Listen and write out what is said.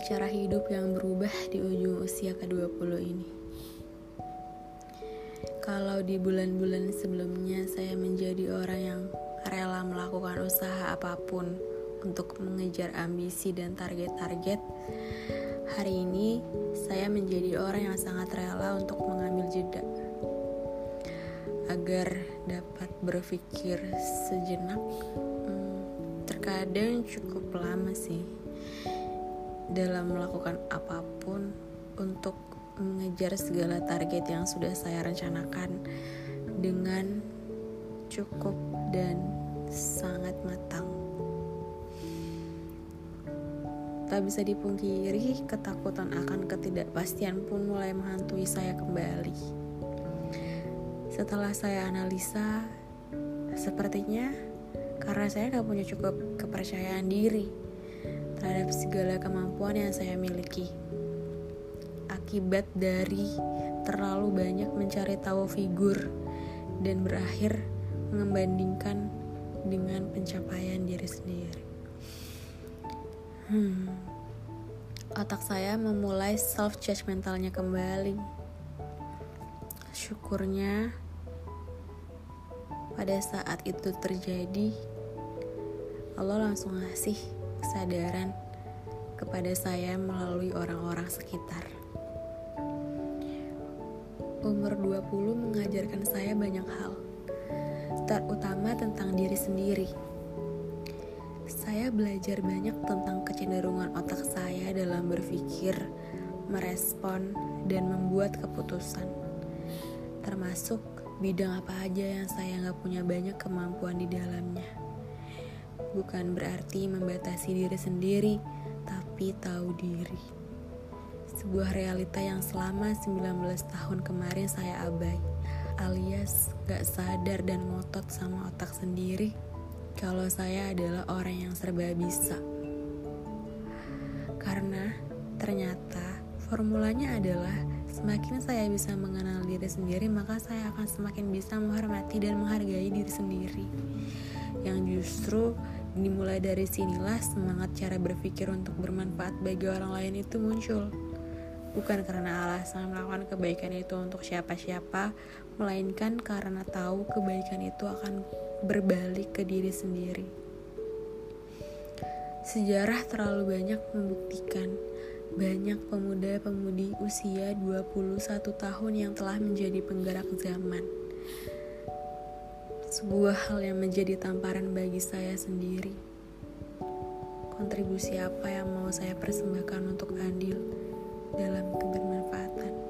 cara hidup yang berubah di ujung usia ke-20 ini. Kalau di bulan-bulan sebelumnya saya menjadi orang yang rela melakukan usaha apa pun untuk mengejar ambisi dan target-target, hari ini saya menjadi orang yang sangat rela untuk mengambil jeda agar dapat berpikir sejenak. Hmm, terkadang cukup lama sih dalam melakukan apa pun untuk mengejar segala target yang sudah saya rencanakan dengan cukup dan sangat matang. Tak bisa dipungkiri, ketakutan akan ketidakpastian pun mulai menghantui saya kembali. Setelah saya analisa, sepertinya karena saya gak punya cukup kepercayaan diri terhadap segala kemampuan yang saya miliki akibat dari terlalu banyak mencari tahu figur dan berakhir membandingkan dengan pencapaian diri sendiri. Hmm, otak saya memulai self judgmentalnya kembali. Syukurnya pada saat itu terjadi, Allah langsung ngasih kesadaran kepada saya melalui orang-orang sekitar. Umur 20 mengajarkan saya banyak hal, terutama tentang diri sendiri. Saya belajar banyak tentang kecenderungan otak saya dalam berpikir, merespon, dan membuat keputusan. Termasuk bidang apa aja yang saya nggak punya banyak kemampuan di dalamnya. Bukan berarti membatasi diri sendiri, tapi tahu diri. Sebuah realita yang selama 19 tahun kemarin saya abai alias gak sadar dan ngotot sama otak sendiri kalau saya adalah orang yang serba bisa. Karena ternyata formulanya adalah semakin saya bisa mengenal diri sendiri maka saya akan semakin bisa menghormati dan menghargai diri sendiri. Yang justru dimulai dari sinilah semangat cara berpikir untuk bermanfaat bagi orang lain itu muncul bukan karena alasan melakukan kebaikan itu untuk siapa-siapa, melainkan karena tahu kebaikan itu akan berbalik ke diri sendiri. Sejarah terlalu banyak membuktikan banyak pemuda-pemudi usia 21 tahun yang telah menjadi penggerak zaman sebuah hal yang menjadi tamparan bagi saya sendiri. Kontribusi apa yang mau saya persembahkan untuk adil dalam kebermanfaatan?